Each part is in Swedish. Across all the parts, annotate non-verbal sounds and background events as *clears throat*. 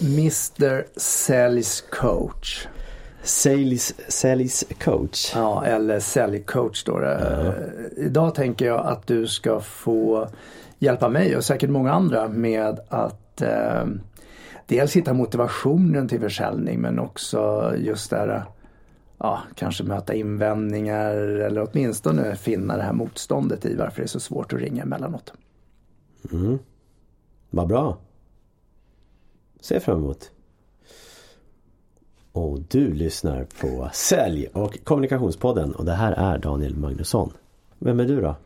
Mr Sales Coach. Sales, sales coach. Ja, eller säljcoach då. Ja. Idag tänker jag att du ska få hjälpa mig och säkert många andra med att eh, dels hitta motivationen till försäljning men också just där ja, kanske möta invändningar eller åtminstone finna det här motståndet i varför det är så svårt att ringa emellanåt. Mm. Vad bra. Ser fram emot. Och du lyssnar på Sälj och kommunikationspodden och det här är Daniel Magnusson. Vem är du då?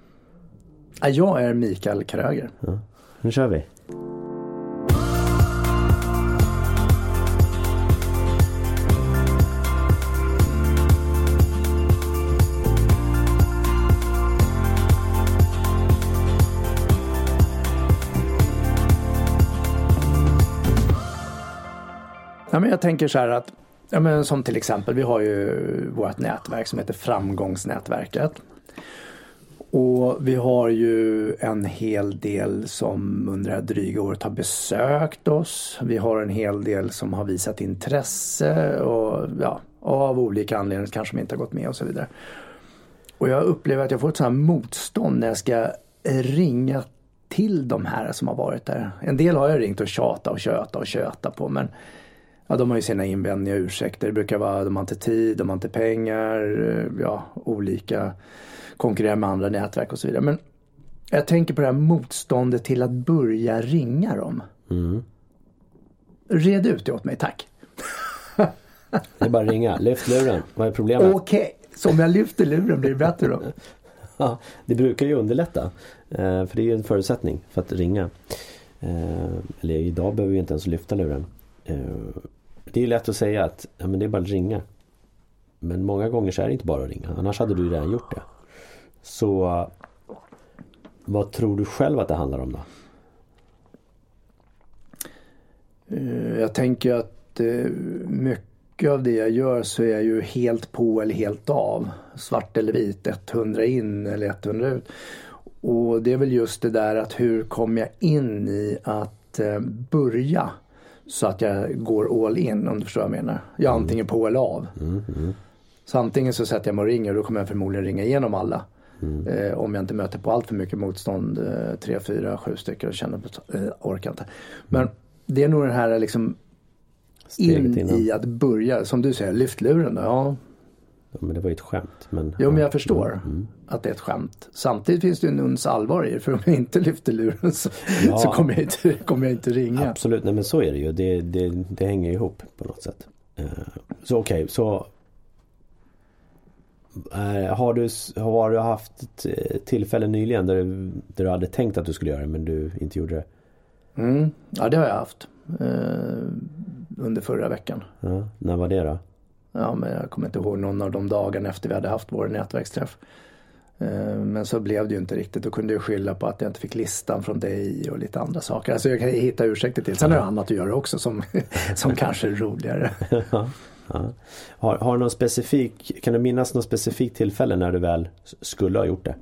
Jag är Mikael Kröger. Ja, nu kör vi. Ja, men jag tänker så här att, ja, men som till exempel, vi har ju vårt nätverk som heter Framgångsnätverket. Och vi har ju en hel del som under det här dryga året har besökt oss. Vi har en hel del som har visat intresse och ja, av olika anledningar kanske de inte har gått med och så vidare. Och jag upplever att jag får ett sånt här motstånd när jag ska ringa till de här som har varit där. En del har jag ringt och tjata och köta och köta på men ja, de har ju sina invändningar och ursäkter. Det brukar vara de har inte tid, de har inte pengar, ja olika konkurrerar med andra nätverk och så vidare. Men jag tänker på det här motståndet till att börja ringa dem. Mm. Red ut det åt mig, tack. *laughs* det är bara att ringa. Lyft luren. Vad är problemet? Okej, okay. så om jag lyfter luren blir det bättre då? *laughs* ja, det brukar ju underlätta. Eh, för det är ju en förutsättning för att ringa. Eh, eller idag behöver vi inte ens lyfta luren. Det är lätt att säga att ja, men det är bara att ringa. Men många gånger så är det inte bara att ringa. Annars hade du redan gjort det. Så vad tror du själv att det handlar om då? Eh, jag tänker att eh, mycket av det jag gör så är jag ju helt på eller helt av. Svart eller vit, 100 in eller 100 ut. Och det är väl just det där att hur kommer jag in i att eh, börja så att jag går all in om du förstår vad jag menar. Jag är mm. antingen på eller av. Mm, mm. Så antingen så sätter jag mig och ringer och då kommer jag förmodligen ringa igenom alla. Mm. Eh, om jag inte möter på allt för mycket motstånd, eh, tre, fyra, sju stycken och känner att eh, orkar inte. Men det är nog den här liksom in innan. i att börja, som du säger, lyft luren då. Ja. Ja men det var ju ett skämt. Men, jo men jag förstår mm, mm. att det är ett skämt. Samtidigt finns det ju en uns allvar i det för om jag inte lyfter luren så, ja. så kommer, jag inte, kommer jag inte ringa. Absolut, nej men så är det ju. Det, det, det hänger ihop på något sätt. Uh, så okej, okay, så Eh, har du, har du haft ett eh, tillfälle nyligen där du, där du hade tänkt att du skulle göra det men du inte gjorde det? Mm, ja det har jag haft. Eh, under förra veckan. Ja, när var det då? Ja men jag kommer inte ihåg någon av de dagarna efter vi hade haft vår nätverksträff. Eh, men så blev det ju inte riktigt. Då kunde jag skylla på att jag inte fick listan från dig och lite andra saker. Alltså jag kan hitta ursäkter till. Sen har jag annat att göra också som, *laughs* som kanske är roligare. Ja. Har, har någon specifik, kan du minnas något specifikt tillfälle när du väl skulle ha gjort det?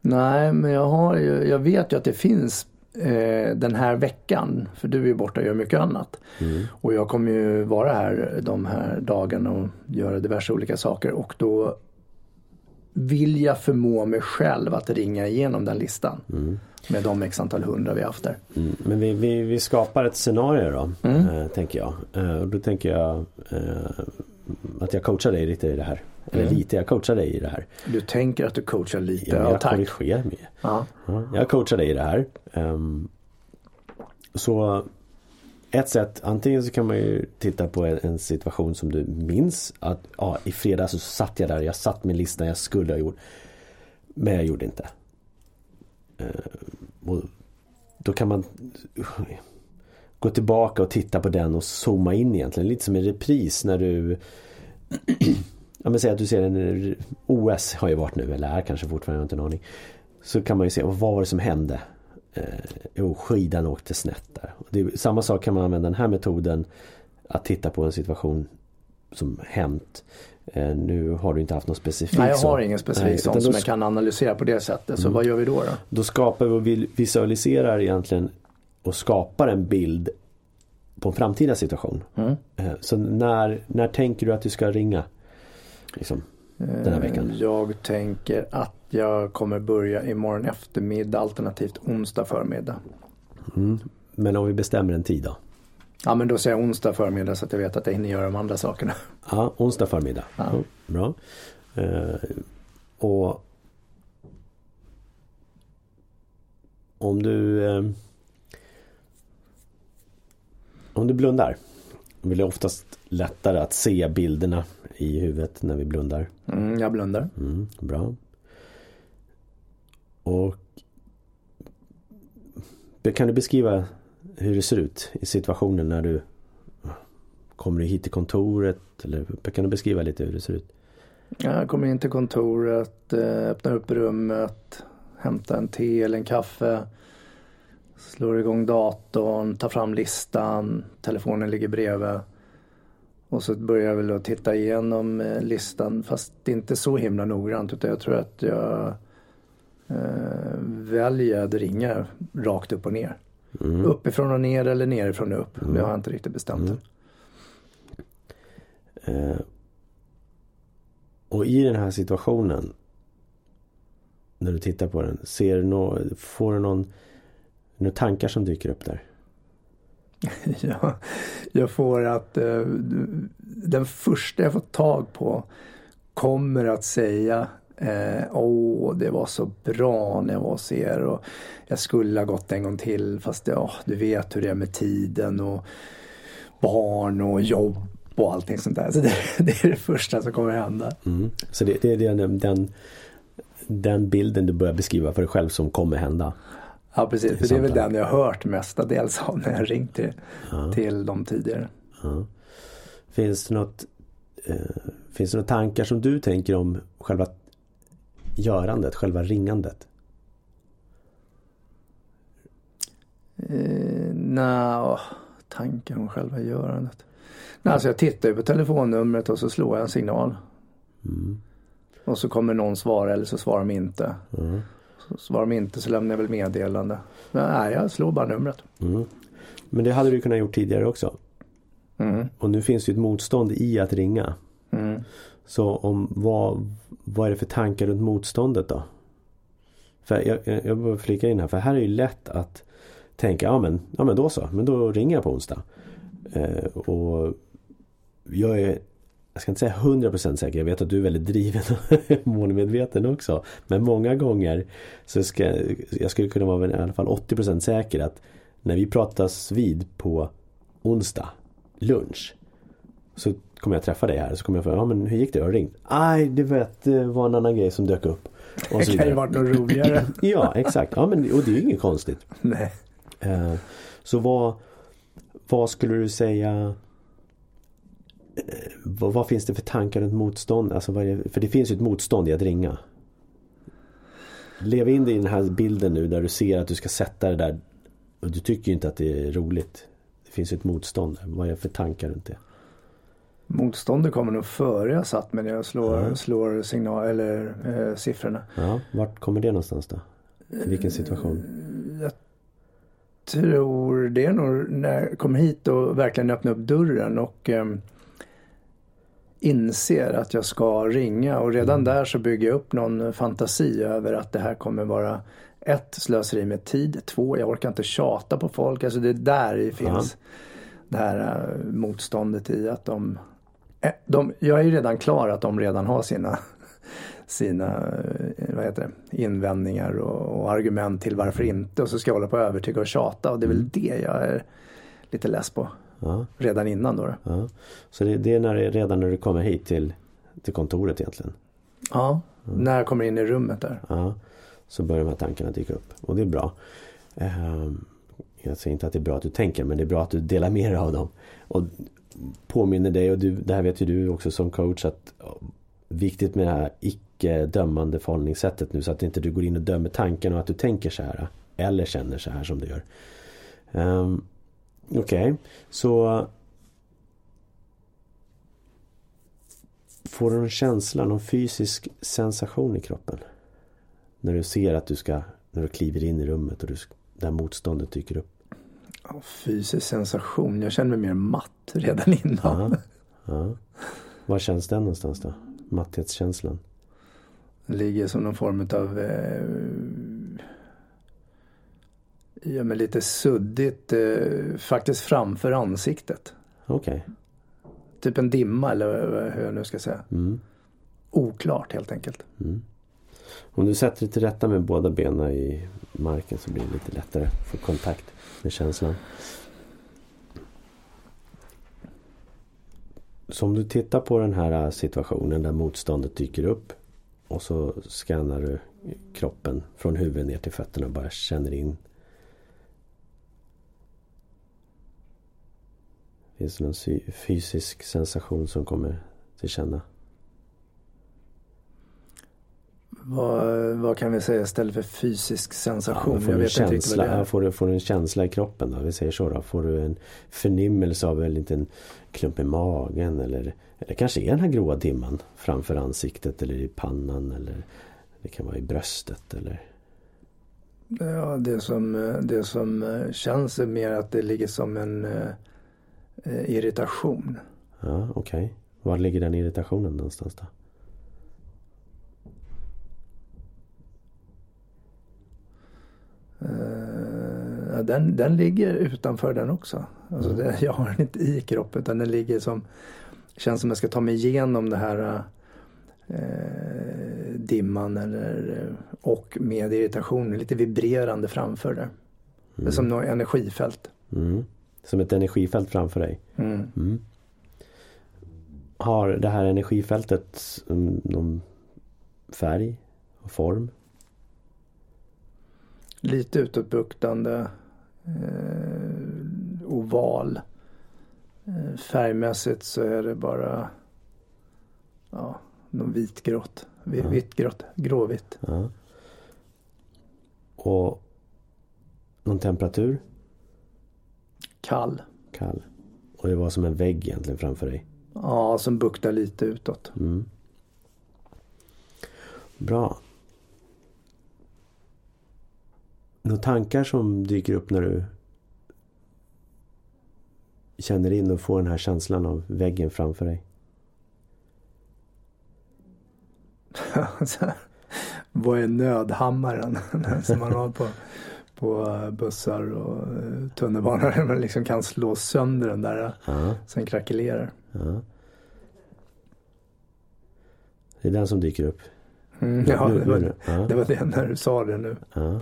Nej, men jag, har ju, jag vet ju att det finns eh, den här veckan. För du är ju borta och gör mycket annat. Mm. Och jag kommer ju vara här de här dagarna och göra diverse olika saker. Och då vill jag förmå mig själv att ringa igenom den listan. Mm. Med de x antal hundra vi haft där. Mm. Men vi, vi, vi, skapar ett scenario då, mm. äh, tänker jag. Äh, och då tänker jag äh, att jag coachar dig lite i det här. Eller mm. lite, jag coachar dig i det här. Du tänker att du coachar lite? Ja, jag korrigerar mig. Ja. ja. jag coachar dig i det här. Um, så ett sätt, antingen så kan man ju titta på en, situation som du minns. Att ja, i fredags så satt jag där, jag satt med listan jag skulle ha gjort. Men jag gjorde inte. Uh, och då kan man gå tillbaka och titta på den och zooma in egentligen. Lite som en repris när du Ja men säg att du ser en OS har ju varit nu eller är kanske fortfarande, jag har inte en aning. Så kan man ju se, vad var det som hände? Eh, jo, skidan åkte snett där. Det samma sak kan man använda den här metoden att titta på en situation som hänt. Eh, nu har du inte haft något specifikt. Nej, jag har ingen specifik sån som jag kan analysera på det sättet. Så Mm. vad gör vi då? då? då skapar vi och vi- visualiserar egentligen och skapar en bild på en framtida situation. Mm. Eh, Så när, när tänker du att du ska ringa? Liksom. Den här veckan. Eh, Jag tänker att jag kommer börja imorgon eftermiddag alternativt onsdag förmiddag. Mm. Men om vi bestämmer en tid då? Ja men då säger jag onsdag förmiddag så att jag vet att jag hinner göra de andra sakerna. Ja, onsdag förmiddag. Ja. Ja, bra. Eh, och om du eh, om du blundar blir det oftast lättare att se bilderna i huvudet när vi blundar. Mm, jag blundar. Mm, bra. Och kan du beskriva hur det ser ut i situationen när du kommer hit till kontoret? Eller kan du beskriva lite hur det ser ut? Jag kommer in till kontoret, eh, öppnar upp rummet, hämtar en te eller en kaffe. Slår igång datorn, tar fram listan, telefonen ligger bredvid. Och så börjar jag väl att titta igenom eh, listan fast inte så himla noggrant utan jag tror att jag eh, väljer att ringa rakt upp och ner. Mm. Uppifrån och ner eller nerifrån och upp. Mm. Det har jag inte riktigt bestämt. Mm. Eh, och i den här situationen när du tittar på den, ser du nå, får du någon, några tankar som dyker upp där? *laughs* Ja, jag får att eh, den första jag får tag på kommer att säga eh, Åh, det var så bra när jag var hos er och jag skulle ha gått en gång till fast ja, du vet hur det är med tiden och barn och jobb och allting sånt där. Så det, *laughs* det är det första som kommer hända. Mm. Så det, det är den, den, den bilden du börjar beskriva för dig själv som kommer hända. Ja, precis. För det är väl den jag har hört mestadels av när jag ringt till, Ja. till dem tidigare. Ja. Finns det något eh, Finns det några tankar som du tänker om själva görandet, själva ringandet? Eh, Nja, tankar om själva görandet. Nej, alltså jag tittar ju på telefonnumret och så slår jag en signal. Mm. Och så kommer någon svara eller så svarar de inte. Ja. Svarar de inte så lämnar jag väl meddelande. Nej, jag slår bara numret. Mm. Men det hade du kunnat gjort tidigare också. Mm. Och nu finns det ju ett motstånd i att ringa. Mm. Så om vad, vad är det för tankar runt motståndet då? För jag, jag, jag behöver flika in här, för här är det ju lätt att tänka, ja men, ja men då så, men då ringer jag på onsdag. Eh, och jag är, jag ska inte säga 100% säker, jag vet att du är väldigt driven och *laughs* målmedveten också. Men många gånger så ska jag skulle kunna vara i alla fall 80% säker att när vi pratas vid på onsdag lunch så kommer jag träffa dig här så kommer jag fråga, ja men hur gick det? Har ringt. Nej, du vet, det var en annan grej som dök upp. Och *laughs* Det så kan ju varit något roligare. *laughs* Ja, exakt. Ja, men, och det är ju inget konstigt. Nej. Eh, så vad, vad skulle du säga vad, vad finns det för tankar runt motstånd? Alltså det, för det finns ju ett motstånd i att ringa. Lev in dig i den här bilden nu där du ser att du ska sätta det där och du tycker ju inte att det är roligt. Det finns ju ett motstånd. Vad är det för tankar runt det? Motståndet kommer nog före jag satt mig när jag slår, Ja. slår signal eller eh, siffrorna. Ja, vart kommer det någonstans då? I vilken situation? Jag tror det är nog när jag kom hit och verkligen öppnade upp dörren och ehm, inser att jag ska ringa. Och redan där så bygger jag upp någon fantasi över att det här kommer vara ett, slöseri med tid, två, jag orkar inte tjata på folk. Alltså det är där det finns det här eh, motståndet i att de, eh, de jag är ju redan klar att de redan har sina *laughs* sina eh, vad heter det, invändningar och, och argument till varför inte. Och så ska jag hålla på och övertyga och tjata. Och det är väl det jag är lite less på Ja, redan innan då. ja. Så det, det är när det, redan när du kommer hit till, till kontoret egentligen? Ja, när jag kommer in i rummet där. Ja, så börjar de här tankarna dyka upp. Och det är bra. Ehm, Jag säger inte att det är bra att du tänker men det är bra att du delar med dig av dem. Och påminner dig och du, det här vet ju du också som coach att viktigt med det här icke dömande förhållningssättet nu så att inte du går in och dömer tanken och att du tänker så här eller känner så här som du gör. Um, Okej, så Får du en känsla, någon fysisk sensation i kroppen? När du ser att du ska, när du kliver in i rummet och du, där motståndet dyker upp. Ja, fysisk sensation. Jag känner mig mer matt redan innan. Ja. ja. Var känns den någonstans då? Matthetskänslan? ligger som någon form av eh, ja, men lite suddigt eh, faktiskt framför ansiktet. Okej. Okay. Typ en dimma eller hur jag nu ska säga. Mm. Oklart helt enkelt. Mm. Om du sätter dig till rätta med båda benen i marken så blir det lite lättare att få kontakt med känslan. Så om du tittar på den här situationen där motståndet dyker upp och så skannar du kroppen från huvudet ner till fötterna och bara känner in. Finns det någon fysisk sensation som kommer till känna? Vad, vad, kan vi säga istället för fysisk sensation? Ja, får, du känsla, får, du, får du en känsla i kroppen då? Vi säger så då. Får du en förnimmelse av en liten klump i magen eller, eller kanske är den här gråa dimman framför ansiktet eller i pannan eller det kan vara i bröstet eller? Ja, det som, det som känns är mer att det ligger som en eh, irritation. Ja, okej. Okay. Var ligger den irritationen någonstans då? Uh, den, den ligger utanför den också. Alltså mm. det, jag har den inte i kroppen utan den ligger som Känns som jag ska ta mig igenom det här uh, dimman eller, och med irritationen lite vibrerande framför det. Mm. Det är som något energifält. Mm. Som ett energifält framför dig. Mm. mm. Har det här energifältet någon färg och form? lite utåtbuktande. Eh, oval. Eh, färgmässigt så är det bara ja, något vitgrått. Ja. Vittgrått, gråvitt. Ja. Och någon temperatur? Kall. Kall. Och det var som en vägg egentligen framför dig? Ja, som buktar lite utåt. Mm. Bra. Några tankar som dyker upp när du känner in och får den här känslan av väggen framför dig? *laughs* Vad är nödhammaren *laughs* som man har på, på bussar och eh, tunnelbanor? *laughs* Man liksom kan slå sönder den där ja. sen krackelerar. Ja. Det är den som dyker upp? Mm, ja, det var, ja. det var det när du sa det nu. Ja.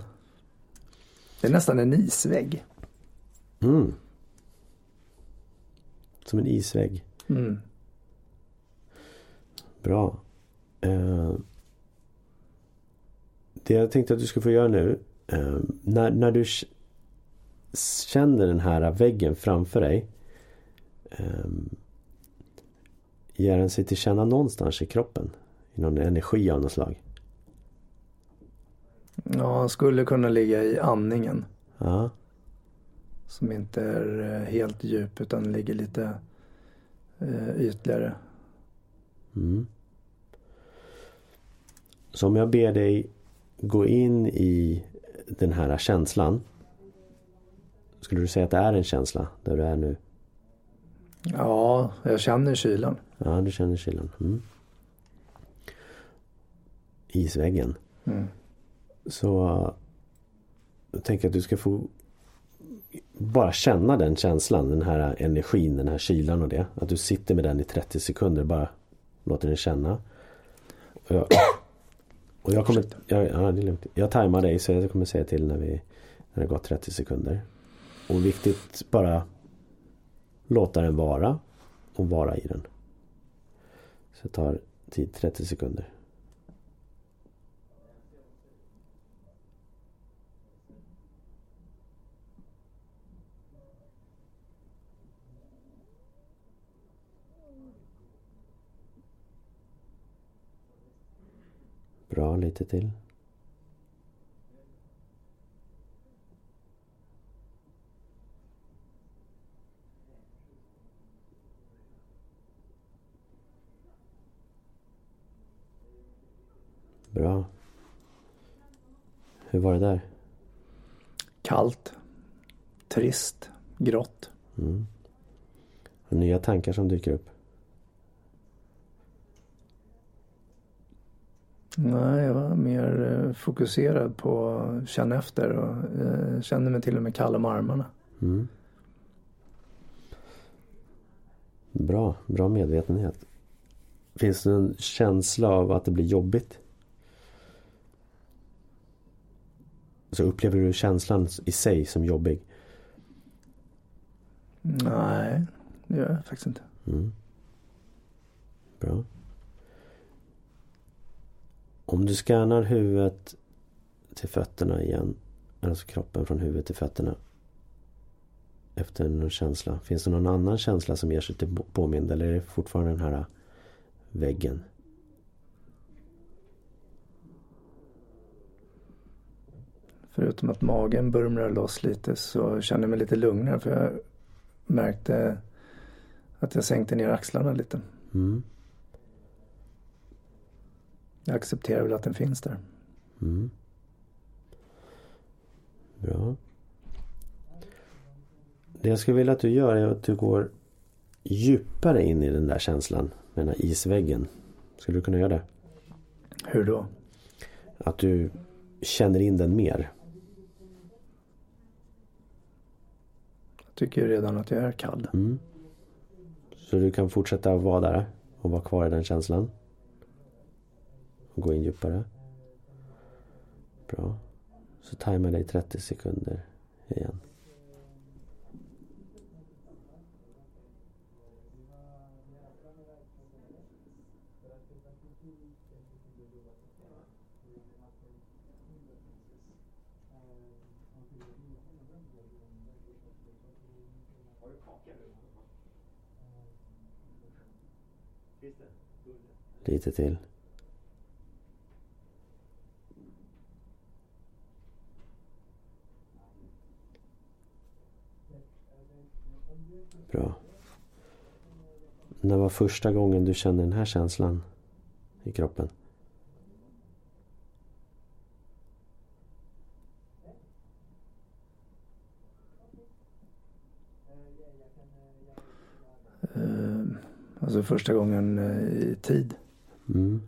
Det är nästan en isvägg. Mm. Som en isvägg. Mm. Bra. Uh, det jag tänkte att du ska få göra nu. Uh, när, när du känner den här väggen framför dig. Um, ger den sig till känna någonstans i kroppen? I någon energi av något slag? Ja, han skulle kunna ligga i andningen. Ja. Som inte är eh, helt djup utan ligger lite eh, ytligare. Mm. Så om jag ber dig gå in i den här känslan. Skulle du säga att det är en känsla där du är nu? Ja, jag känner kylan. Ja, du känner kylan. Mm. Isväggen. Mm. Så jag tänker att du ska få bara känna den känslan, den här energin, den här kylan och det. Att du sitter med den i 30 sekunder, bara låter den känna. Jag, och jag kommer, jag, ja, det är lugnt. Jag tajmar dig så jag kommer säga till när, vi, när det gått 30 sekunder. Och viktigt bara låta den vara och vara i den. Så jag tar tid 30 sekunder. Bra, lite till. Bra. Hur var det där? Kallt. Trist. Grått. Mm. Nya tankar som dyker upp? Nej, jag var mer eh, fokuserad på att känna efter och eh, kände mig till och med kall om armarna. Mm. Bra, bra medvetenhet. Finns det en känsla av att det blir jobbigt? Så upplever du känslan i sig som jobbig? Nej, det gör jag faktiskt inte. Mm. Bra. Om du scannar huvudet till fötterna igen. Alltså kroppen från huvudet till fötterna. Efter en känsla. Finns det någon annan känsla som ger sig till påmind? Eller är det fortfarande den här väggen? Förutom att magen burmlar loss lite så känner jag mig lite lugnare för jag märkte att jag sänkte ner axlarna lite. Mm. Jag accepterar väl att den finns där. Mm. Bra. Det jag skulle vilja att du gör är att du går djupare in i den där känslan med den här isväggen. Skulle du kunna göra det? Hur då? Att du känner in den mer. Jag tycker redan att jag är kall. Mm. Så du kan fortsätta vara där och vara kvar i den känslan. Och gå in djupare. Bra. Så tajmar dig 30 sekunder igen. Lite till. Bra. När var första gången du kände den här känslan i kroppen? Eh, alltså första gången eh, i tid. Mm.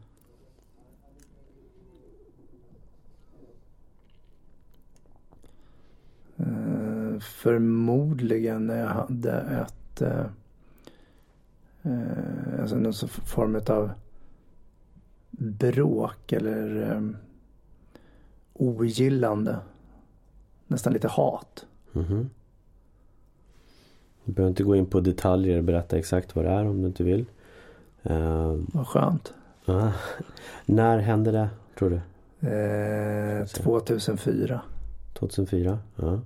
Eh, förmodligen när jag hade ett eh, eh, alltså någon form av bråk eller eh, ogillande. Nästan lite hat. Mhm. Du behöver inte gå in på detaljer och berätta exakt vad det är om du inte vill. Eh, Vad skönt. ja. När hände det, tror du? Eh, 2004. 2004? Ja.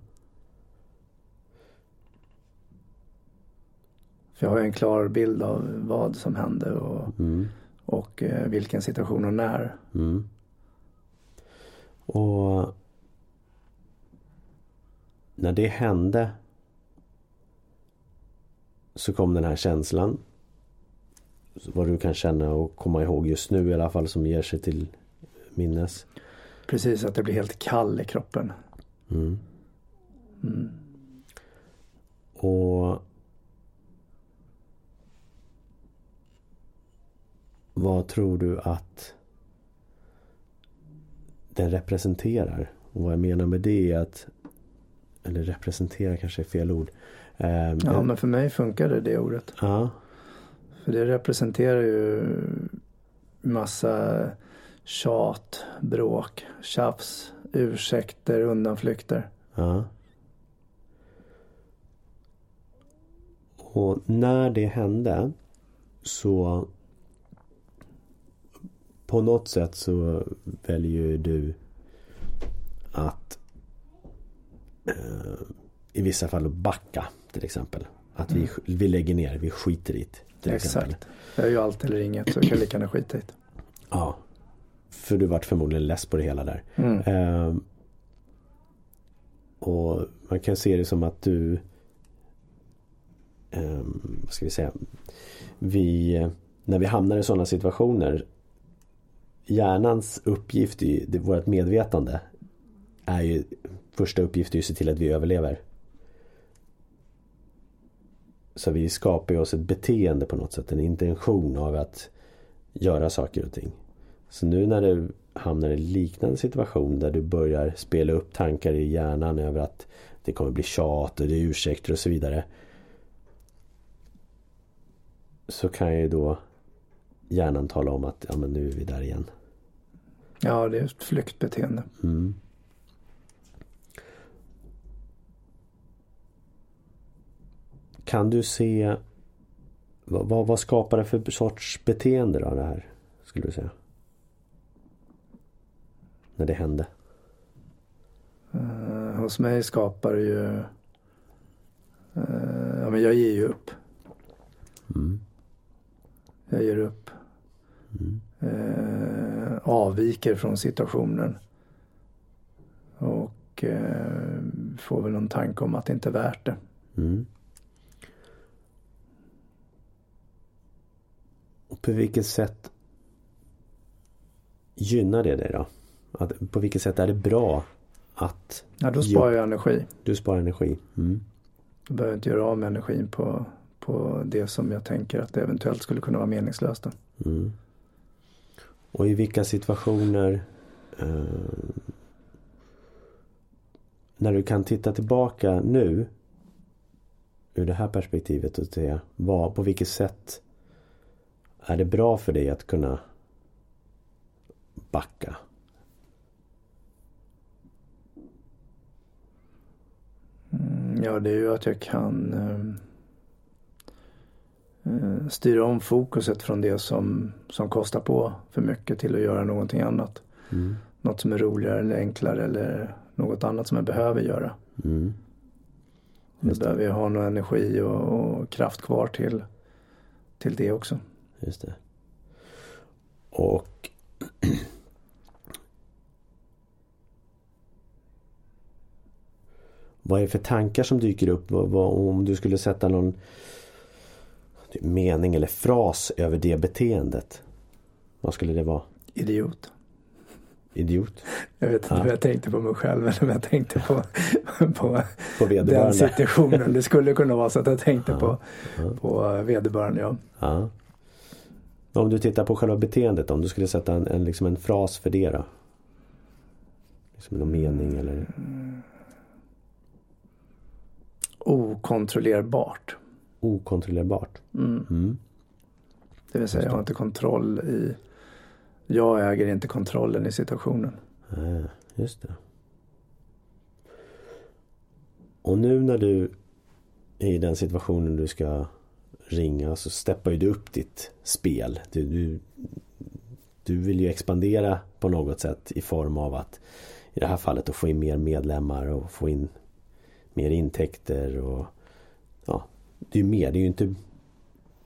För jag har ju en klar bild av vad som hände och, Mm. och eh, vilken situation och när. Mm. Och när det hände så kom den här känslan. Vad du kan känna och komma ihåg just nu i alla fall som ger sig till minnes. Precis, att det blir helt kall i kroppen. Mm. Mm. Och Vad tror du att den representerar? Och vad jag menar med det är att Eller representera kanske är fel ord. Eh, Ja, men för mig funkar det, det ordet. ja, För det representerar ju massa tjat, bråk, tjafs, ursäkter, undanflykter. ja. Och när det hände så på något sätt så väljer du att eh, i vissa fall att backa till exempel. Att vi, vi lägger ner, vi skiter i det. Till exempel. Exakt. Jag är ju allt eller inget så jag kan lika gärna skita i det. Ja. För du vart förmodligen less på det hela där. Mm. Ehm, och man kan se det som att du ehm, Vad ska vi säga Vi När vi hamnar i sådana situationer hjärnans uppgift, i det, vårt medvetande, är ju första uppgift är att se till att vi överlever. Så vi skapar ju oss ett beteende på något sätt, en intention av att göra saker och ting. Så nu när du hamnar i en liknande situation där du börjar spela upp tankar i hjärnan över att det kommer bli tjat och det är ursäkter och så vidare. Så kan ju då hjärnan tala om att ja men nu är vi där igen. Ja, det är ett flyktbeteende. Mm. Kan du se vad, vad, vad skapar det för sorts beteende då det här? Skulle du säga? När det hände. Uh, hos mig skapar det ju... Uh, ja, men jag ger ju upp. Mm. Jag ger upp. Mm. Uh, avviker från situationen. Och får väl någon tanke om att det inte är värt det. Mm. Och på vilket sätt gynnar det dig då? Att, på vilket sätt är det bra att... Ja, då sparar jag energi. Du sparar energi. Mm. Då behöver jag inte göra av med energin på, på det som jag tänker att det eventuellt skulle kunna vara meningslöst. Mm. Och i vilka situationer eh, när du kan titta tillbaka nu ur det här perspektivet och se vad, på vilket sätt är det bra för dig att kunna backa? Mm, ja, det är ju att jag kan eh, styra om fokuset från det som, som kostar på för mycket till att göra någonting annat. Mm. Något som är roligare eller enklare eller något annat som jag behöver göra. Mm. Då behöver jag ha någon energi och, och kraft kvar till, till det också. Just det. Och *clears throat* Vad är det för tankar som dyker upp? Vad, vad, om du skulle sätta någon mening eller fras över det beteendet. Vad skulle det vara? Idiot. Idiot? Jag vet inte ja. om jag tänkte på mig själv eller om jag tänkte på, *laughs* på, på den situationen. Det skulle kunna vara så att jag tänkte ja. på, ja. på vederbörande. Ja. ja. Om du tittar på själva beteendet om du skulle sätta en, en, liksom en fras för det då? Liksom någon mening eller? Okontrollerbart. Okontrollerbart? Mm. Mm. Det vill säga jag har inte kontroll i jag äger inte kontrollen i situationen. Nej, just det. Och nu när du är i den situationen du ska ringa så steppar ju du upp ditt spel. Du, du, du vill ju expandera på något sätt i form av att i det här fallet att få in mer medlemmar och få in mer intäkter och ja, det är ju mer. Det är ju inte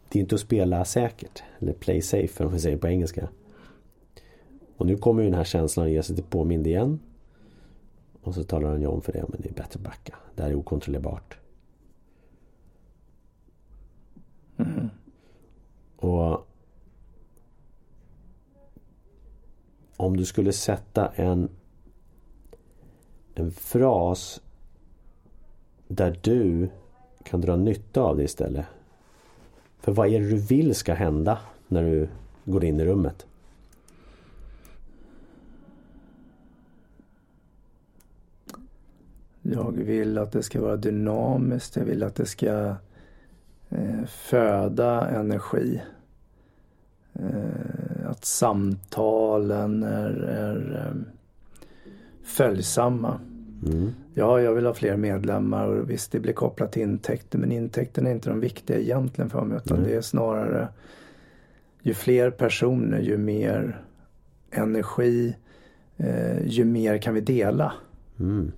det är inte att spela säkert eller play safe om vi säger på engelska. Och nu kommer ju den här känslan att ge sig till påmind igen. Och så talar han ju om för det, men det är bättre att backa. Det här är okontrollerbart. Mm. Och om du skulle sätta en en fras där du kan dra nytta av det istället. För vad är det du vill ska hända när du går in i rummet? Jag vill att det ska vara dynamiskt. Jag vill att det ska eh, föda energi. Eh, att samtalen är, är eh, följsamma. Mm. Ja, jag vill ha fler medlemmar och visst det blir kopplat till intäkter men intäkterna är inte de viktiga egentligen för mig utan mm. det är snarare ju fler personer ju mer energi eh, ju mer kan vi dela. Mm.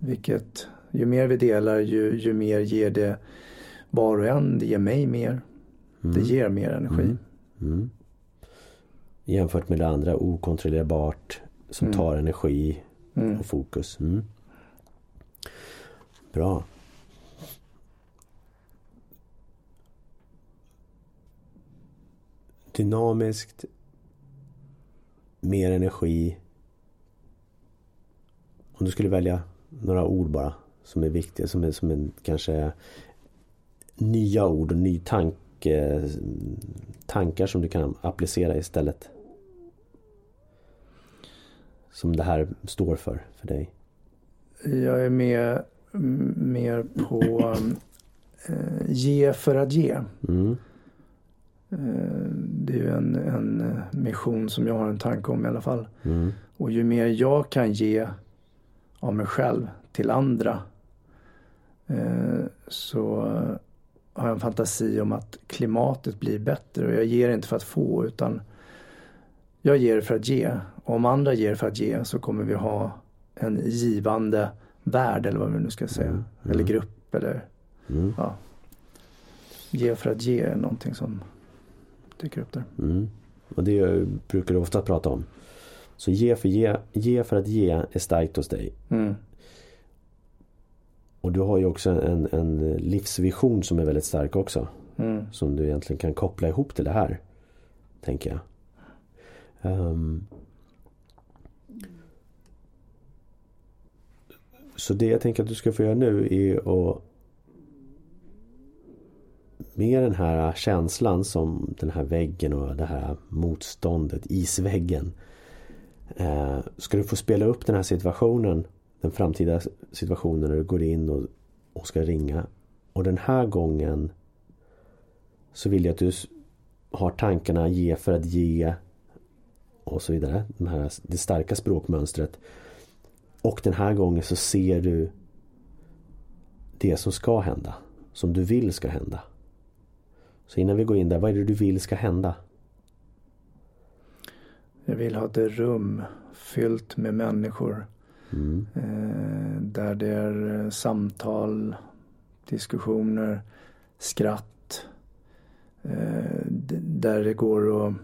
Vilket, ju mer vi delar ju, ju mer ger det var och en. Det ger mig mer. Mm. Det ger mer energi. Mm. Mm. Jämfört med det andra okontrollerbart som Mm. tar energi Mm. och fokus. Mm. Bra. Dynamiskt mer energi. Om du skulle välja några ord bara som är viktiga, som är, som är kanske nya ord och ny tanke, tankar som du kan applicera istället. Som det här står för, för dig. Jag är med mer på eh, ge för att ge. Mm. Eh, det är ju en, en mission som jag har en tanke om i alla fall. Mm. Och ju mer jag kan ge av mig själv till andra eh, så har jag en fantasi om att klimatet blir bättre och jag ger inte för att få utan jag ger för att ge. Om andra ger för att ge så kommer vi ha en givande värld eller vad vi nu ska säga. Mm. Eller grupp eller Mm. ja. Ge för att ge är någonting som dyker upp där. Mm. Och det brukar du ofta prata om. Så ge för, ge, ge för att ge är starkt hos dig. Mm. Och du har ju också en, en livsvision som är väldigt stark också. Mm. Som du egentligen kan koppla ihop till det här. Tänker jag. Ehm. Så det jag tänker att du ska få göra nu är att med den här känslan som den här väggen och det här motståndet, isväggen. Eh, ska du få spela upp den här situationen, den framtida situationen när du går in och, och ska ringa. Och den här gången så vill jag att du har tankarna ge för att ge och så vidare. Det, här, det starka språkmönstret. Och den här gången så ser du det som ska hända. Som du vill ska hända. Så innan vi går in där, vad är det du vill ska hända? Jag vill ha ett rum fyllt med människor. Mm. Eh, där det är eh, samtal, diskussioner, skratt. Eh, där det går att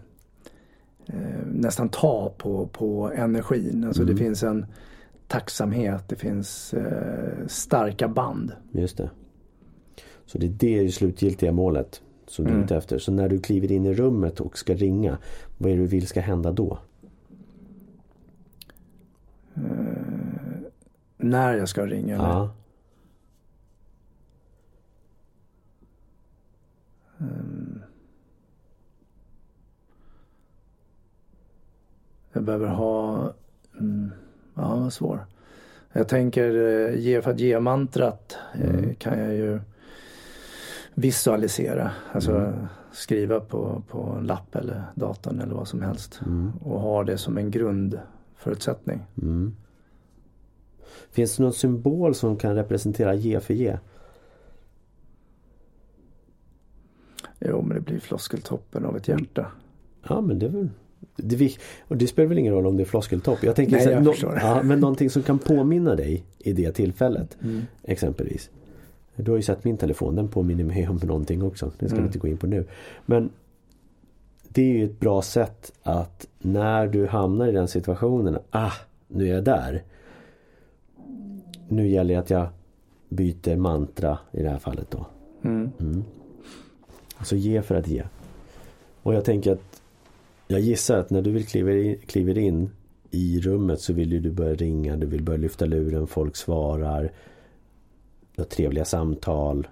nästan ta på, på energin. Alltså Mm. det finns en tacksamhet, det finns eh, starka band. Just det. Så det är det slutgiltiga målet som du är Mm. ute efter. Så när du kliver in i rummet och ska ringa, vad är det du vill ska hända då? Eh, när jag ska ringa. eller? Ja. Mm. Jag behöver ha, mm, ja vad svår. Jag tänker eh, ge för att ge mantrat eh, Mm. kan jag ju visualisera. Alltså Mm. skriva på, på en lapp eller datorn eller vad som helst. Mm. Och ha det som en grundförutsättning. Mm. Finns det någon symbol som kan representera ge för ge? Jo men det blir floskeltoppen av ett hjärta. Ja men det är väl det, och det spelar väl ingen roll om det är floskeltopp. Jag tänker Nej, jag förstår. ja, men någonting som kan påminna dig i det tillfället. Mm. Exempelvis. Du har ju sett min telefon, den påminner mig om någonting också. Det ska Mm. vi inte gå in på nu. Men det är ju ett bra sätt att när du hamnar i den situationen. Ah, nu är jag där. Nu gäller det att jag byter mantra i det här fallet då. Mm. Mm. Alltså ge för att ge. Och jag tänker att jag gissar att när du vill kliva in, kliver in i rummet så vill ju du börja ringa, du vill börja lyfta luren, folk svarar. Du har trevliga samtal.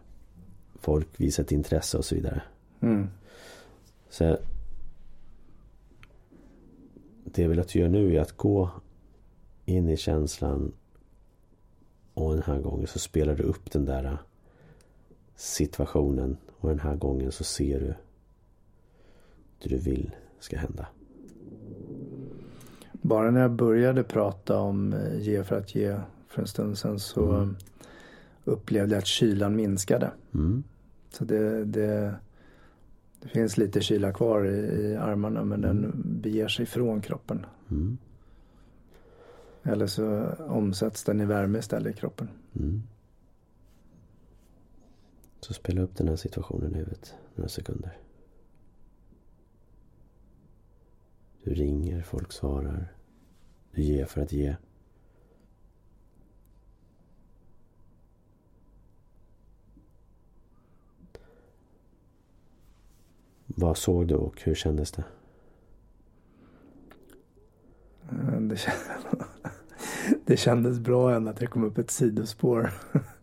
Folk visar ett intresse och så vidare. Mm. Så det jag vill att du gör nu är att gå in i känslan och den här gången så spelar du upp den där situationen och den här gången så ser du det du vill ska hända. Bara när jag började prata om eh, ge för att ge för en stund sedan så Mm. upplevde jag att kylan minskade. Mm. Så det, det, det finns lite kyla kvar i, i armarna men den beger sig från kroppen. Mm. Eller så omsätts den i värme istället i kroppen. Mm. Så spela upp den här situationen i huvudet några sekunder. Du ringer, folk svarar. Du ger för att ge. Vad såg du och hur kändes det? *laughs* det kändes bra än att det kom upp ett sidospår.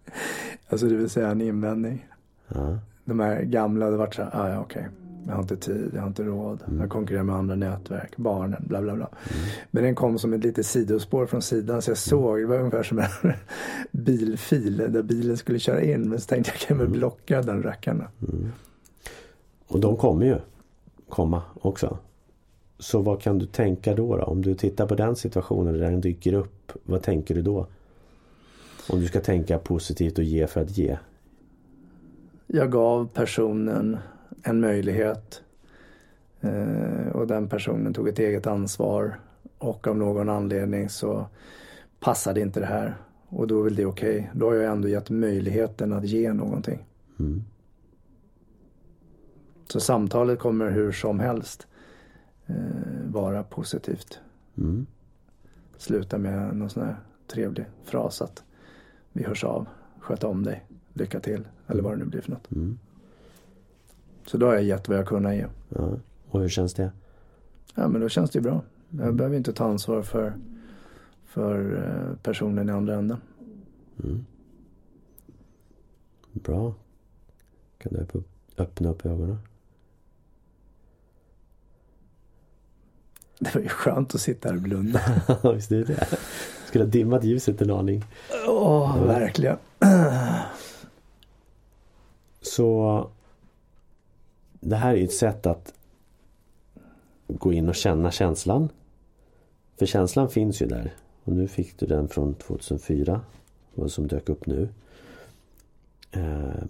*laughs* alltså det vill säga en invändning. Ja. De här gamla hade varit så här, ah, ja okej. Okay. Jag har inte tid, jag har inte råd. Mm. Jag konkurrerar med andra nätverk, barnen, bla bla bla. Mm. Men den kom som ett litet sidospår från sidan så jag såg, det var ungefär som en *laughs* bilfil där bilen skulle köra in. Men så tänkte jag, kan väl mm. blocka den rackaren. Mm. Och de kommer ju komma också. Så vad kan du tänka då, då? Om du tittar på den situationen där den dyker upp. Vad tänker du då? Om du ska tänka positivt och ge för att ge. Jag gav personen en möjlighet. Eh, och den personen tog ett eget ansvar. Och av någon anledning så passade inte det här. Och då är väl det okej. Okay. Då har jag ändå gett möjligheten att ge någonting. Mm. Så samtalet kommer hur som helst eh, vara positivt. Mm. Sluta med någon sån här trevlig fras att vi hörs av, sköt om dig, lycka till eller vad det nu blir för något. Mm. Så då har jag gett vad jag kunnat ge. Ja. Och hur känns det? Ja men då känns det bra. Jag mm. behöver inte ta ansvar för, för eh, personen i andra änden. Mm. Bra. Kan du öppna upp ögonen? Det var ju skönt att sitta här och blunda. *laughs* Visst är det. Skulle ha dimmat ljuset en aning. Åh, oh, verkligen. Så det här är ju ett sätt att gå in och känna känslan. För känslan finns ju där. Och nu fick du den från 2004. Vad som dök upp nu. Eh,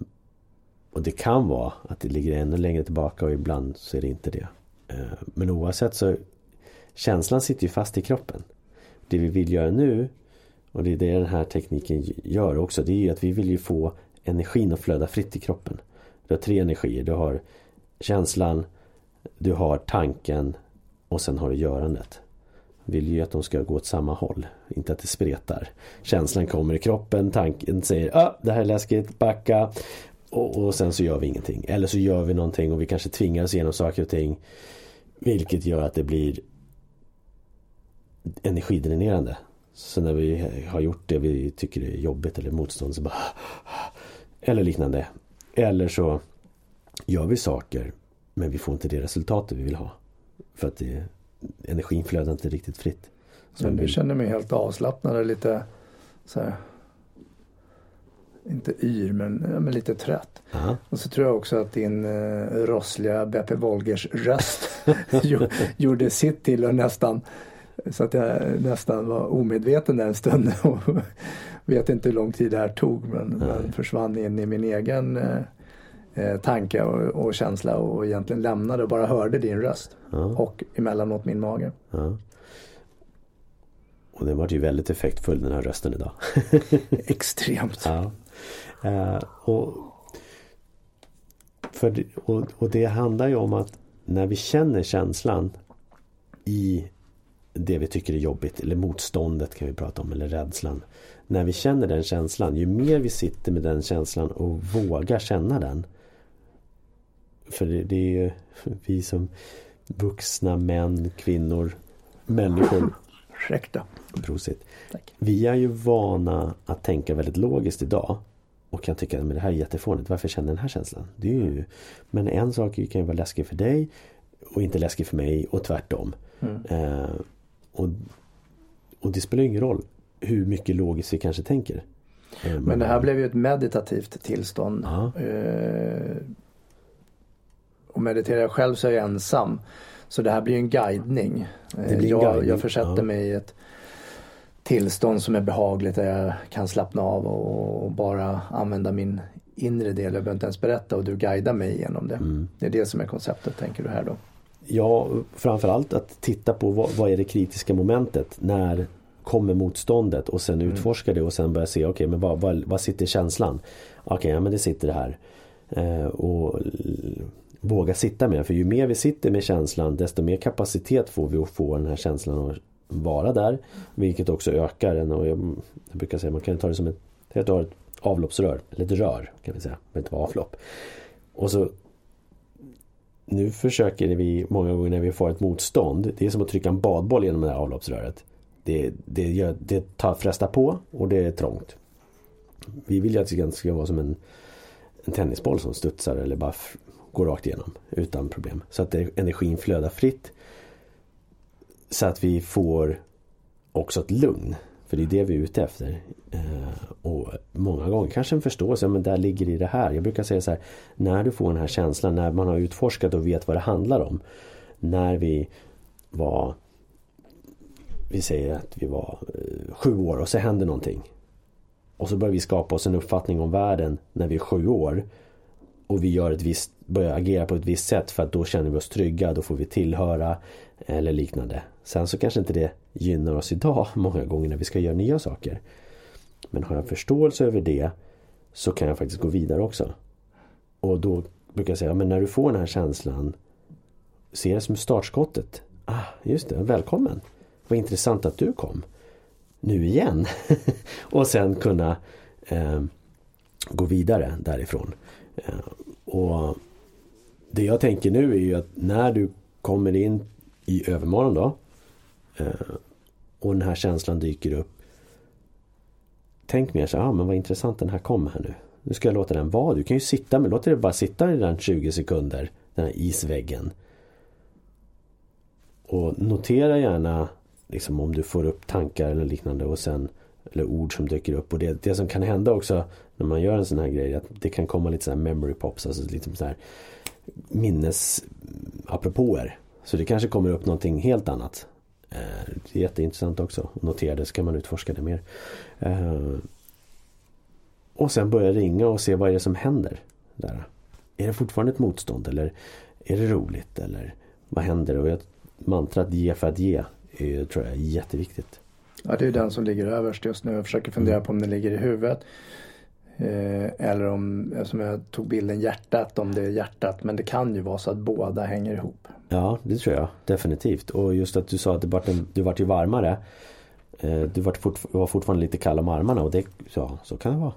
och det kan vara att det ligger ännu längre tillbaka och ibland så är det inte det. Eh, men oavsett så Känslan sitter ju fast i kroppen. Det vi vill göra nu och det är det den här tekniken gör också. Det är ju att vi vill ju få energin att flöda fritt i kroppen. Du har tre energier. Du har känslan, du har tanken och sen har du görandet. Vill ju att de ska gå åt samma håll. Inte att det spretar. Känslan kommer i kroppen, tanken säger ah, det här är läskigt, backa. Och, och sen så gör vi ingenting. Eller så gör vi någonting och vi kanske tvingar oss igenom saker och ting. Vilket gör att det blir energidränerande. Så när vi har gjort det vi tycker är jobbigt eller motstånd så bara Eller liknande. Eller så gör vi saker men vi får inte det resultatet vi vill ha. För att det, energin flödar inte riktigt fritt. Så men du vill... känner mig helt avslappnad och lite så här, inte yr men, men lite trött. Aha. Och så tror jag också att din eh, rossliga Beppe Wolgers röst *laughs* gjorde sitt till och nästan så att jag nästan var omedveten där en stund. *laughs* Och vet inte hur lång tid det här tog men, men försvann in i min egen eh, tanke och, och, känsla och egentligen lämnade och bara hörde din röst. Ja. Och emellanåt min mage. Ja. Och den var ju väldigt effektfull den här rösten idag. *laughs* Extremt. Ja. Uh, och, för, och, och det handlar ju om att när vi känner känslan i det vi tycker är jobbigt eller motståndet kan vi prata om eller rädslan. När vi känner den känslan, ju mer vi sitter med den känslan och vågar känna den. För det, det är ju vi som vuxna män, kvinnor, människor. Ursäkta. Prosit. Tack. Vi är ju vana att tänka väldigt logiskt idag. Och kan tycka att det här är jättefånigt. Varför känner jag den här känslan? Det är ju... Men en sak kan ju vara läskig för dig och inte läskig för mig och tvärtom. Mm. Eh, och, och det spelar ingen roll hur mycket logiskt vi kanske tänker. Eh, Men det här blev ju ett meditativt tillstånd. Eh, och mediterar jag själv så är jag ensam. Så det här blir en guidning. Det blir jag, guidning. jag försätter ja. mig i ett tillstånd som är behagligt där jag kan slappna av och bara använda min inre del. Jag behöver inte ens berätta och du guidar mig genom det. Mm. Det är det som är konceptet tänker du här då? Ja, framförallt att titta på vad, vad är det kritiska momentet när kommer motståndet och sen mm. utforska det och sen börja se okej okay, men vad, vad, vad, sitter känslan? Okej, okay, ja men det sitter här. Eh, och våga sitta med för ju mer vi sitter med känslan desto mer kapacitet får vi att få den här känslan att vara där. Vilket också ökar den och jag, jag brukar säga man kan ta det som ett, ett avloppsrör, eller ett rör kan vi säga, men inte vara avlopp. Och så nu försöker vi många gånger när vi får ett motstånd. Det är som att trycka en badboll genom det här avloppsröret. det, det, gör, det tar frestar på och det är trångt. Vi vill ju att det ska vara som en, en tennisboll som studsar eller bara går rakt igenom utan problem. Så att energin flödar fritt. Så att vi får också ett lugn. För det är det vi är ute efter. Eh, och många gånger kanske en förståelse, men där ligger i det här. Jag brukar säga så här, när du får den här känslan, när man har utforskat och vet vad det handlar om. När vi var, vi säger att vi var eh, sju år och så händer någonting. Och så börjar vi skapa oss en uppfattning om världen när vi är sju år. Och vi gör ett visst, börjar agera på ett visst sätt för att då känner vi oss trygga, då får vi tillhöra eller liknande. Sen så kanske inte det gynnar oss idag *laughs* många gånger när vi ska göra nya saker. Men har jag förståelse över det så kan jag faktiskt gå vidare också. Och då brukar jag säga, men när du får den här känslan Se det som startskottet. Ah, just det, välkommen. Vad intressant att du kom. Nu igen. *laughs* och sen kunna eh, gå vidare därifrån. Eh, och Det jag tänker nu är ju att när du kommer in i övermorgon då eh, och den här känslan dyker upp. Tänk mer så ah, men vad intressant den här kom här nu. Nu ska jag låta den vara. Du kan ju sitta med, låt det bara sitta i den 20 sekunder. Den här isväggen. Och notera gärna liksom om du får upp tankar eller liknande och sen eller ord som dyker upp. Och det, det som kan hända också när man gör en sån här grej att det kan komma lite så här memory pops, alltså lite så här minnes apropåer. Så det kanske kommer upp någonting helt annat. Eh, det är jätteintressant också. Notera det så kan man utforska det mer. Eh, och sen börja ringa och se vad är det som händer. Där. Är det fortfarande ett motstånd eller är det roligt eller vad händer? Och jag, mantrat ge för att ge är, tror jag är jätteviktigt. Ja det är den som ligger överst just nu. Jag försöker fundera mm. på om den ligger i huvudet. Eh, eller om, som jag tog bilden hjärtat, om det är hjärtat. Men det kan ju vara så att båda hänger ihop. Ja, det tror jag definitivt. Och just att du sa att det vart en, du vart ju varmare. Eh, du var, fort, var fortfarande lite kall om armarna och det, ja, så kan det vara.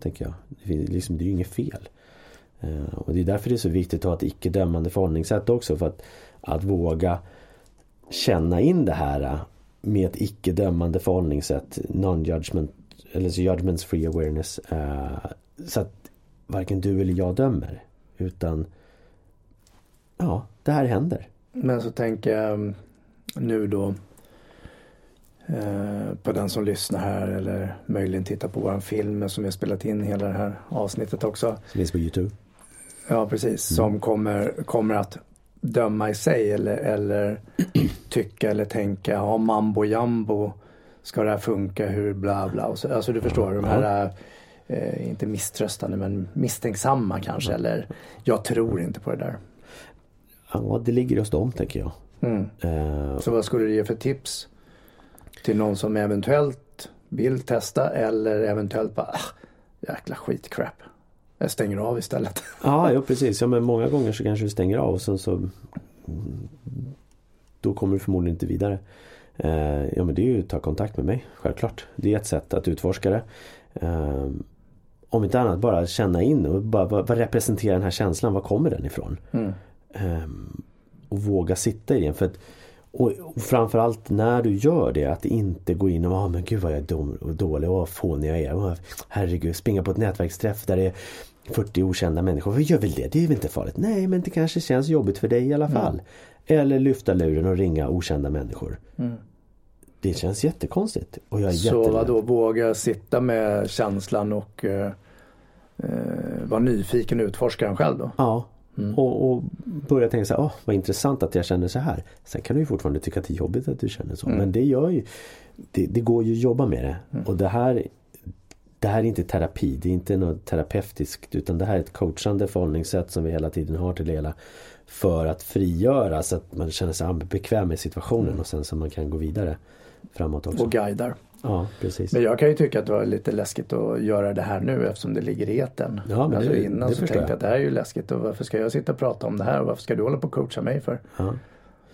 Tänker jag. Det, liksom, det är ju inget fel. Eh, och det är därför det är så viktigt att ha ett icke-dömande förhållningssätt också. För att, att våga känna in det här med ett icke-dömande förhållningssätt. Non-judgment eller så judgments free awareness. Uh, så att varken du eller jag dömer. Utan ja, det här händer. Men så tänker jag mm, nu då eh, på den som lyssnar här eller möjligen tittar på våran film som vi har spelat in hela det här avsnittet också. Som finns på Youtube. Ja precis, mm. som kommer, kommer att döma i sig eller, eller *clears throat* tycka eller tänka, ha mambo jambo ska det här funka, hur bla bla. Och så, alltså du förstår, de här eh, inte misströstande men misstänksamma kanske. Eller jag tror inte på det där. Ja, det ligger hos dem tänker jag. Mm. Uh, så vad skulle du ge för tips till någon som eventuellt vill testa eller eventuellt bara, ah, jäkla skitcrap. Jag stänger av istället. *laughs* Ja, ja precis. Ja, men många gånger så kanske du stänger av och sen så då kommer du förmodligen inte vidare. Eh, ja men det är ju att ta kontakt med mig, självklart. Det är ett sätt att utforska det. Eh, om inte annat bara känna in och bara, vad, representerar den här känslan? Var kommer den ifrån? Mm. Eh, och våga sitta i den. För att, och, och framförallt när du gör det att inte gå in och ah, men gud vad jag är dum och dålig och vad fånig jag är. Herregud, springa på ett nätverksträff där det är 40 okända människor. Vad gör väl det? Det är väl inte farligt? Nej men det kanske känns jobbigt för dig i alla fall. Mm. Eller lyfta luren och ringa okända människor. Mm. Det känns jättekonstigt. Och jag är Så vadå, våga sitta med känslan och eh, eh, vara nyfiken och utforska den själv då? Ja. Mm. Och, och, börja tänka så här, oh, vad intressant att jag känner så här. Sen kan du ju fortfarande tycka att det är jobbigt att du känner så. Mm. Men det gör ju det, det, går ju att jobba med det. Mm. Och det här det här är inte terapi, det är inte något terapeutiskt utan det här är ett coachande förhållningssätt som vi hela tiden har till det hela. För att frigöra så att man känner sig bekväm med situationen mm. och sen så man kan gå vidare framåt också. Och guidar. Ja, precis. Men jag kan ju tycka att det var lite läskigt att göra det här nu eftersom det ligger i eten. Ja, men alltså det, innan det så tänkte jag att det här är ju läskigt och varför ska jag sitta och prata om det här och varför ska du hålla på och coacha mig för? Ja.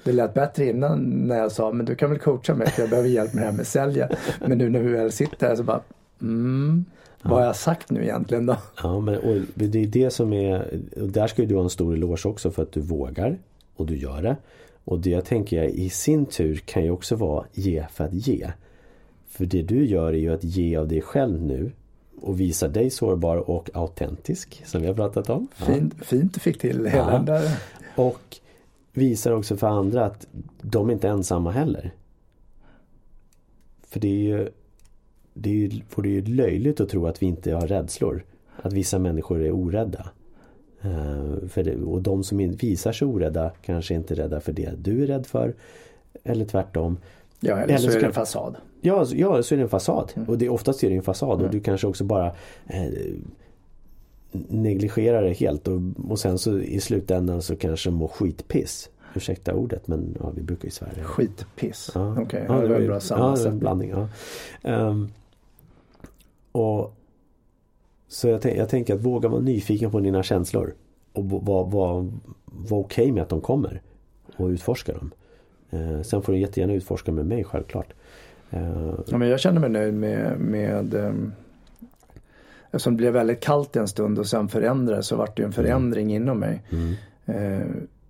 Det lät bättre innan när jag sa men du kan väl coacha mig för jag behöver hjälp med det här med sälja. *laughs* Men nu när vi väl sitter här så bara mm, vad har jag sagt nu egentligen då? Ja, men och det är det som är, och där ska ju du ha en stor eloge också för att du vågar och du gör det. Och det jag tänker jag i sin tur kan ju också vara ge för att ge. För det du gör är ju att ge av dig själv nu och visa dig sårbar och autentisk som vi har pratat om. Fint, ja. fint du fick till hela ja. Och visar också för andra att de är inte ensamma heller. För det är ju det är ju, ju löjligt att tro att vi inte har rädslor. Att vissa människor är orädda. Uh, det, och de som visar sig orädda kanske inte är rädda för det du är rädd för. Eller tvärtom. Ja, eller, eller så är det en fasad. Ja, ja, så är det en fasad. Mm. Och det, oftast är det en fasad. Mm. Och du kanske också bara eh, negligerar det helt. Och, och sen så i slutändan så kanske må skitpiss. Ursäkta ordet men ja, vi brukar ju svära. Skitpiss. Ja. Okej, okay, ja, det var en bra sammansättning. Ja, blandning. Ja. Um, och Så jag, jag tänker att våga vara nyfiken på dina känslor. Och vara var, var okej okay med att de kommer. Och utforska dem. Uh, sen får du jättegärna utforska med mig självklart. Uh, ja, men jag känner mig nöjd med, med um, Eftersom det blev väldigt kallt en stund och sen förändrades så vart det en förändring mm. inom mig. Mm. Uh,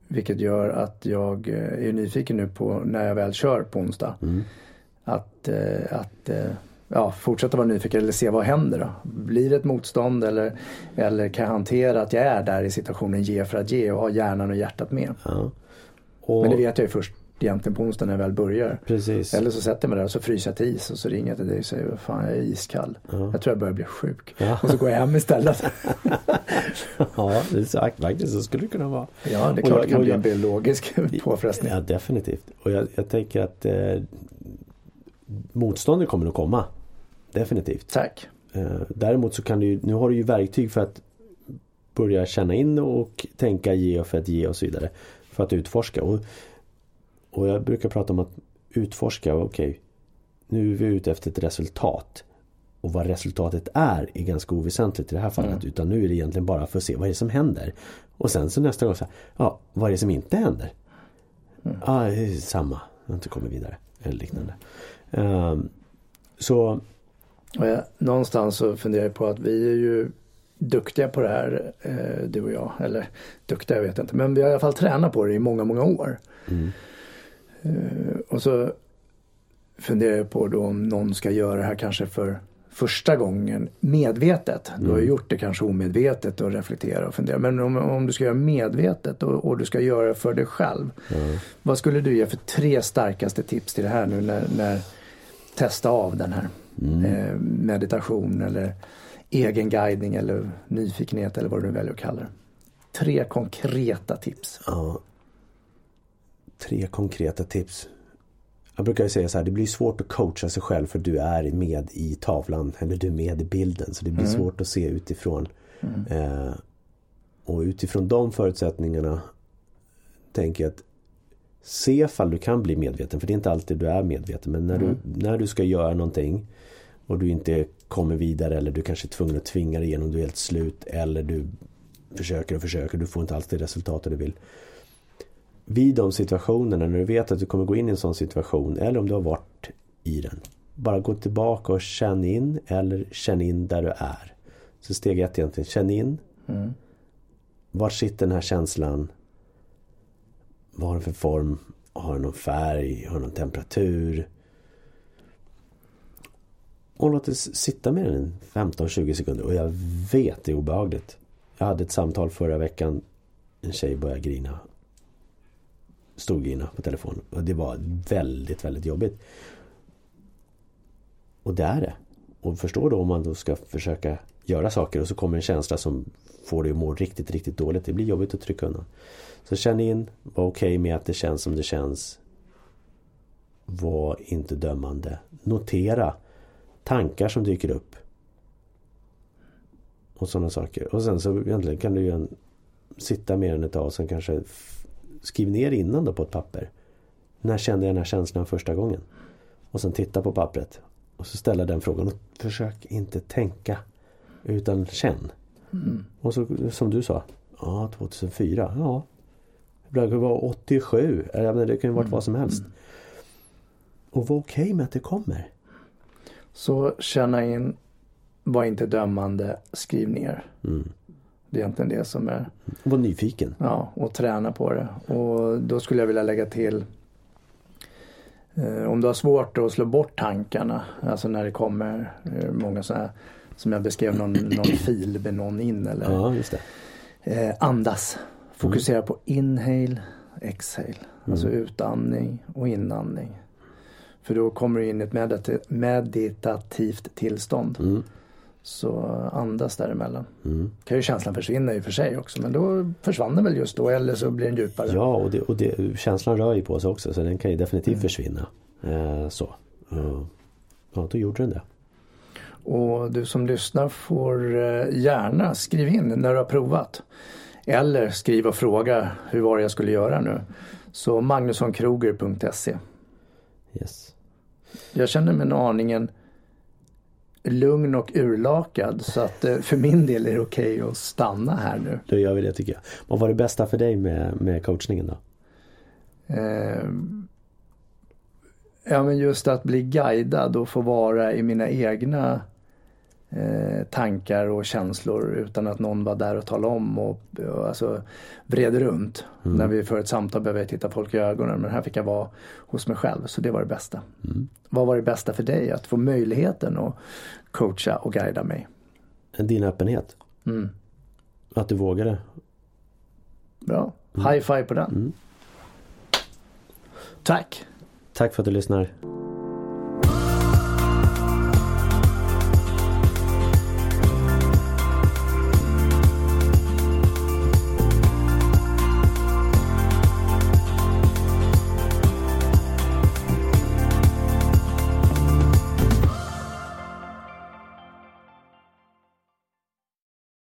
vilket gör att jag eh, är nyfiken nu på när jag väl kör på onsdag. Mm. Att, eh, att eh, ja, fortsätta vara nyfiken eller se vad händer då. Blir det ett motstånd eller, eller kan jag hantera att jag är där i situationen ge för att ge och ha hjärnan och hjärtat med. Ja. Och... Men det vet jag ju först egentligen på onsdag när jag väl börjar. Precis. Eller så sätter jag mig där och så fryser jag till is och så ringer jag till dig och säger fan jag är iskall. Ja. Jag tror jag börjar bli sjuk. Ja. Och så går jag hem istället. *laughs* ja, är faktiskt så skulle det kunna vara. Ja, det är klart jag, det kan bli en biologisk *laughs* påfrestning. Ja, definitivt. Och jag, jag tänker att eh, motståndet kommer att komma. Definitivt. Tack. Eh, däremot så kan du nu har du ju verktyg för att börja känna in och tänka ge och för att ge och så vidare. För att utforska. Och och jag brukar prata om att utforska, okej, okay, nu är vi ute efter ett resultat. Och vad resultatet är är ganska oväsentligt i det här fallet. Mm. Utan nu är det egentligen bara för att se vad är det som händer. Och sen så nästa gång så här, ja, vad är det som inte händer? Mm. Ja, det är samma. Jag har inte kommit vidare. Eller liknande. Mm. Um, så jag, någonstans så funderar jag på att vi är ju duktiga på det här, eh, du och jag. Eller duktiga, jag vet inte. Men vi har i alla fall tränat på det i många, många år. Mm. Eh, och så funderar jag på då om någon ska göra det här kanske för första gången medvetet. Mm. Du har ju gjort det kanske omedvetet och reflektera och fundera. Men om, om du ska göra medvetet och, och, du ska göra det för dig själv. Mm. Vad skulle du ge för tre starkaste tips till det här nu när, när testa av den här mm. eh, meditation eller egen guidning eller nyfikenhet eller vad du väljer att kalla det. Tre konkreta tips. Ja, tre konkreta tips. Jag brukar säga så här, det blir svårt att coacha sig själv för du är med i tavlan eller du är med i bilden. Så det blir mm. svårt att se utifrån. Mm. Eh, och utifrån de förutsättningarna tänker jag att se ifall du kan bli medveten. För det är inte alltid du är medveten. Men när, mm. du, när du ska göra någonting och du inte kommer vidare eller du kanske är tvungen att tvinga dig igenom, du är helt slut. Eller du försöker och försöker, du får inte alltid resultatet du vill vid de situationerna när du vet att du kommer gå in i en sån situation eller om du har varit i den. Bara gå tillbaka och känn in eller känn in där du är. Så steg ett egentligen, känn in. Mm. Var sitter den här känslan? Vad har den för form? Har den någon färg? Har den någon temperatur? Och låter sitta med den 15-20 sekunder. Och jag vet det är obehagligt. Jag hade ett samtal förra veckan. En tjej började grina storgrina på telefon. Och det var väldigt, väldigt jobbigt. Och det är det. Och förstår då om man då ska försöka göra saker och så kommer en känsla som får dig att må riktigt, riktigt dåligt. Det blir jobbigt att trycka undan. Så känn in, var okej okay med att det känns som det känns. Var inte dömande. Notera tankar som dyker upp. Och sådana saker. Och sen så egentligen kan du ju sitta med den ett tag och sen kanske skriv ner innan då på ett papper. När kände jag den här känslan första gången? Och sen titta på pappret. Och så ställa den frågan. Och försök inte tänka. Utan känn. Mm. Och så som du sa. Ja, 2004. Ja. Det kan vara 87. Det kan ju varit mm. vad som helst. Mm. Och var okej okay med att det kommer. Så känna in. Var inte dömande. Skriv ner. Mm. Det är egentligen det som är, Var nyfiken. ja, och träna på det. Och då skulle jag vilja lägga till eh, om du har svårt att slå bort tankarna, alltså när det kommer eh, många sådana här som jag beskrev någon, någon *clears throat* fil med någon in eller Ja, just det. eh, andas. Fokusera på inhale, exhale. Alltså utandning och inandning. För då kommer du in i ett medita- meditativt tillstånd. Mm. Så andas däremellan. Mm. Kan ju känslan försvinna i och för sig också men då försvann den väl just då eller så blir den djupare. Ja, och, det, och det, känslan rör ju på sig också så den kan ju definitivt försvinna. Eh, så. Eh, ja, då gjorde den det. Och du som lyssnar får eh, gärna skriva in när du har provat. Eller skriv och fråga hur var det jag skulle göra nu. Så magnussonkroger.se Yes. Jag känner mig en aningen lugn och urlakad så att eh, för min del är det okej att stanna här nu. Då gör vi det tycker jag. Vad var det bästa för dig med, med coachningen då? Eh, ja men just att bli guidad och få vara i mina egna tankar och känslor utan att någon var där och talade om och, och alltså vred runt. När vi för ett samtal behöver jag titta folk i ögonen men här fick jag vara hos mig själv så det var det bästa. Vad var det bästa för dig? Att få möjligheten att coacha och guida mig. Din öppenhet. Mm. Att du vågade. Bra. High five på den. Tack. Tack för att du lyssnar.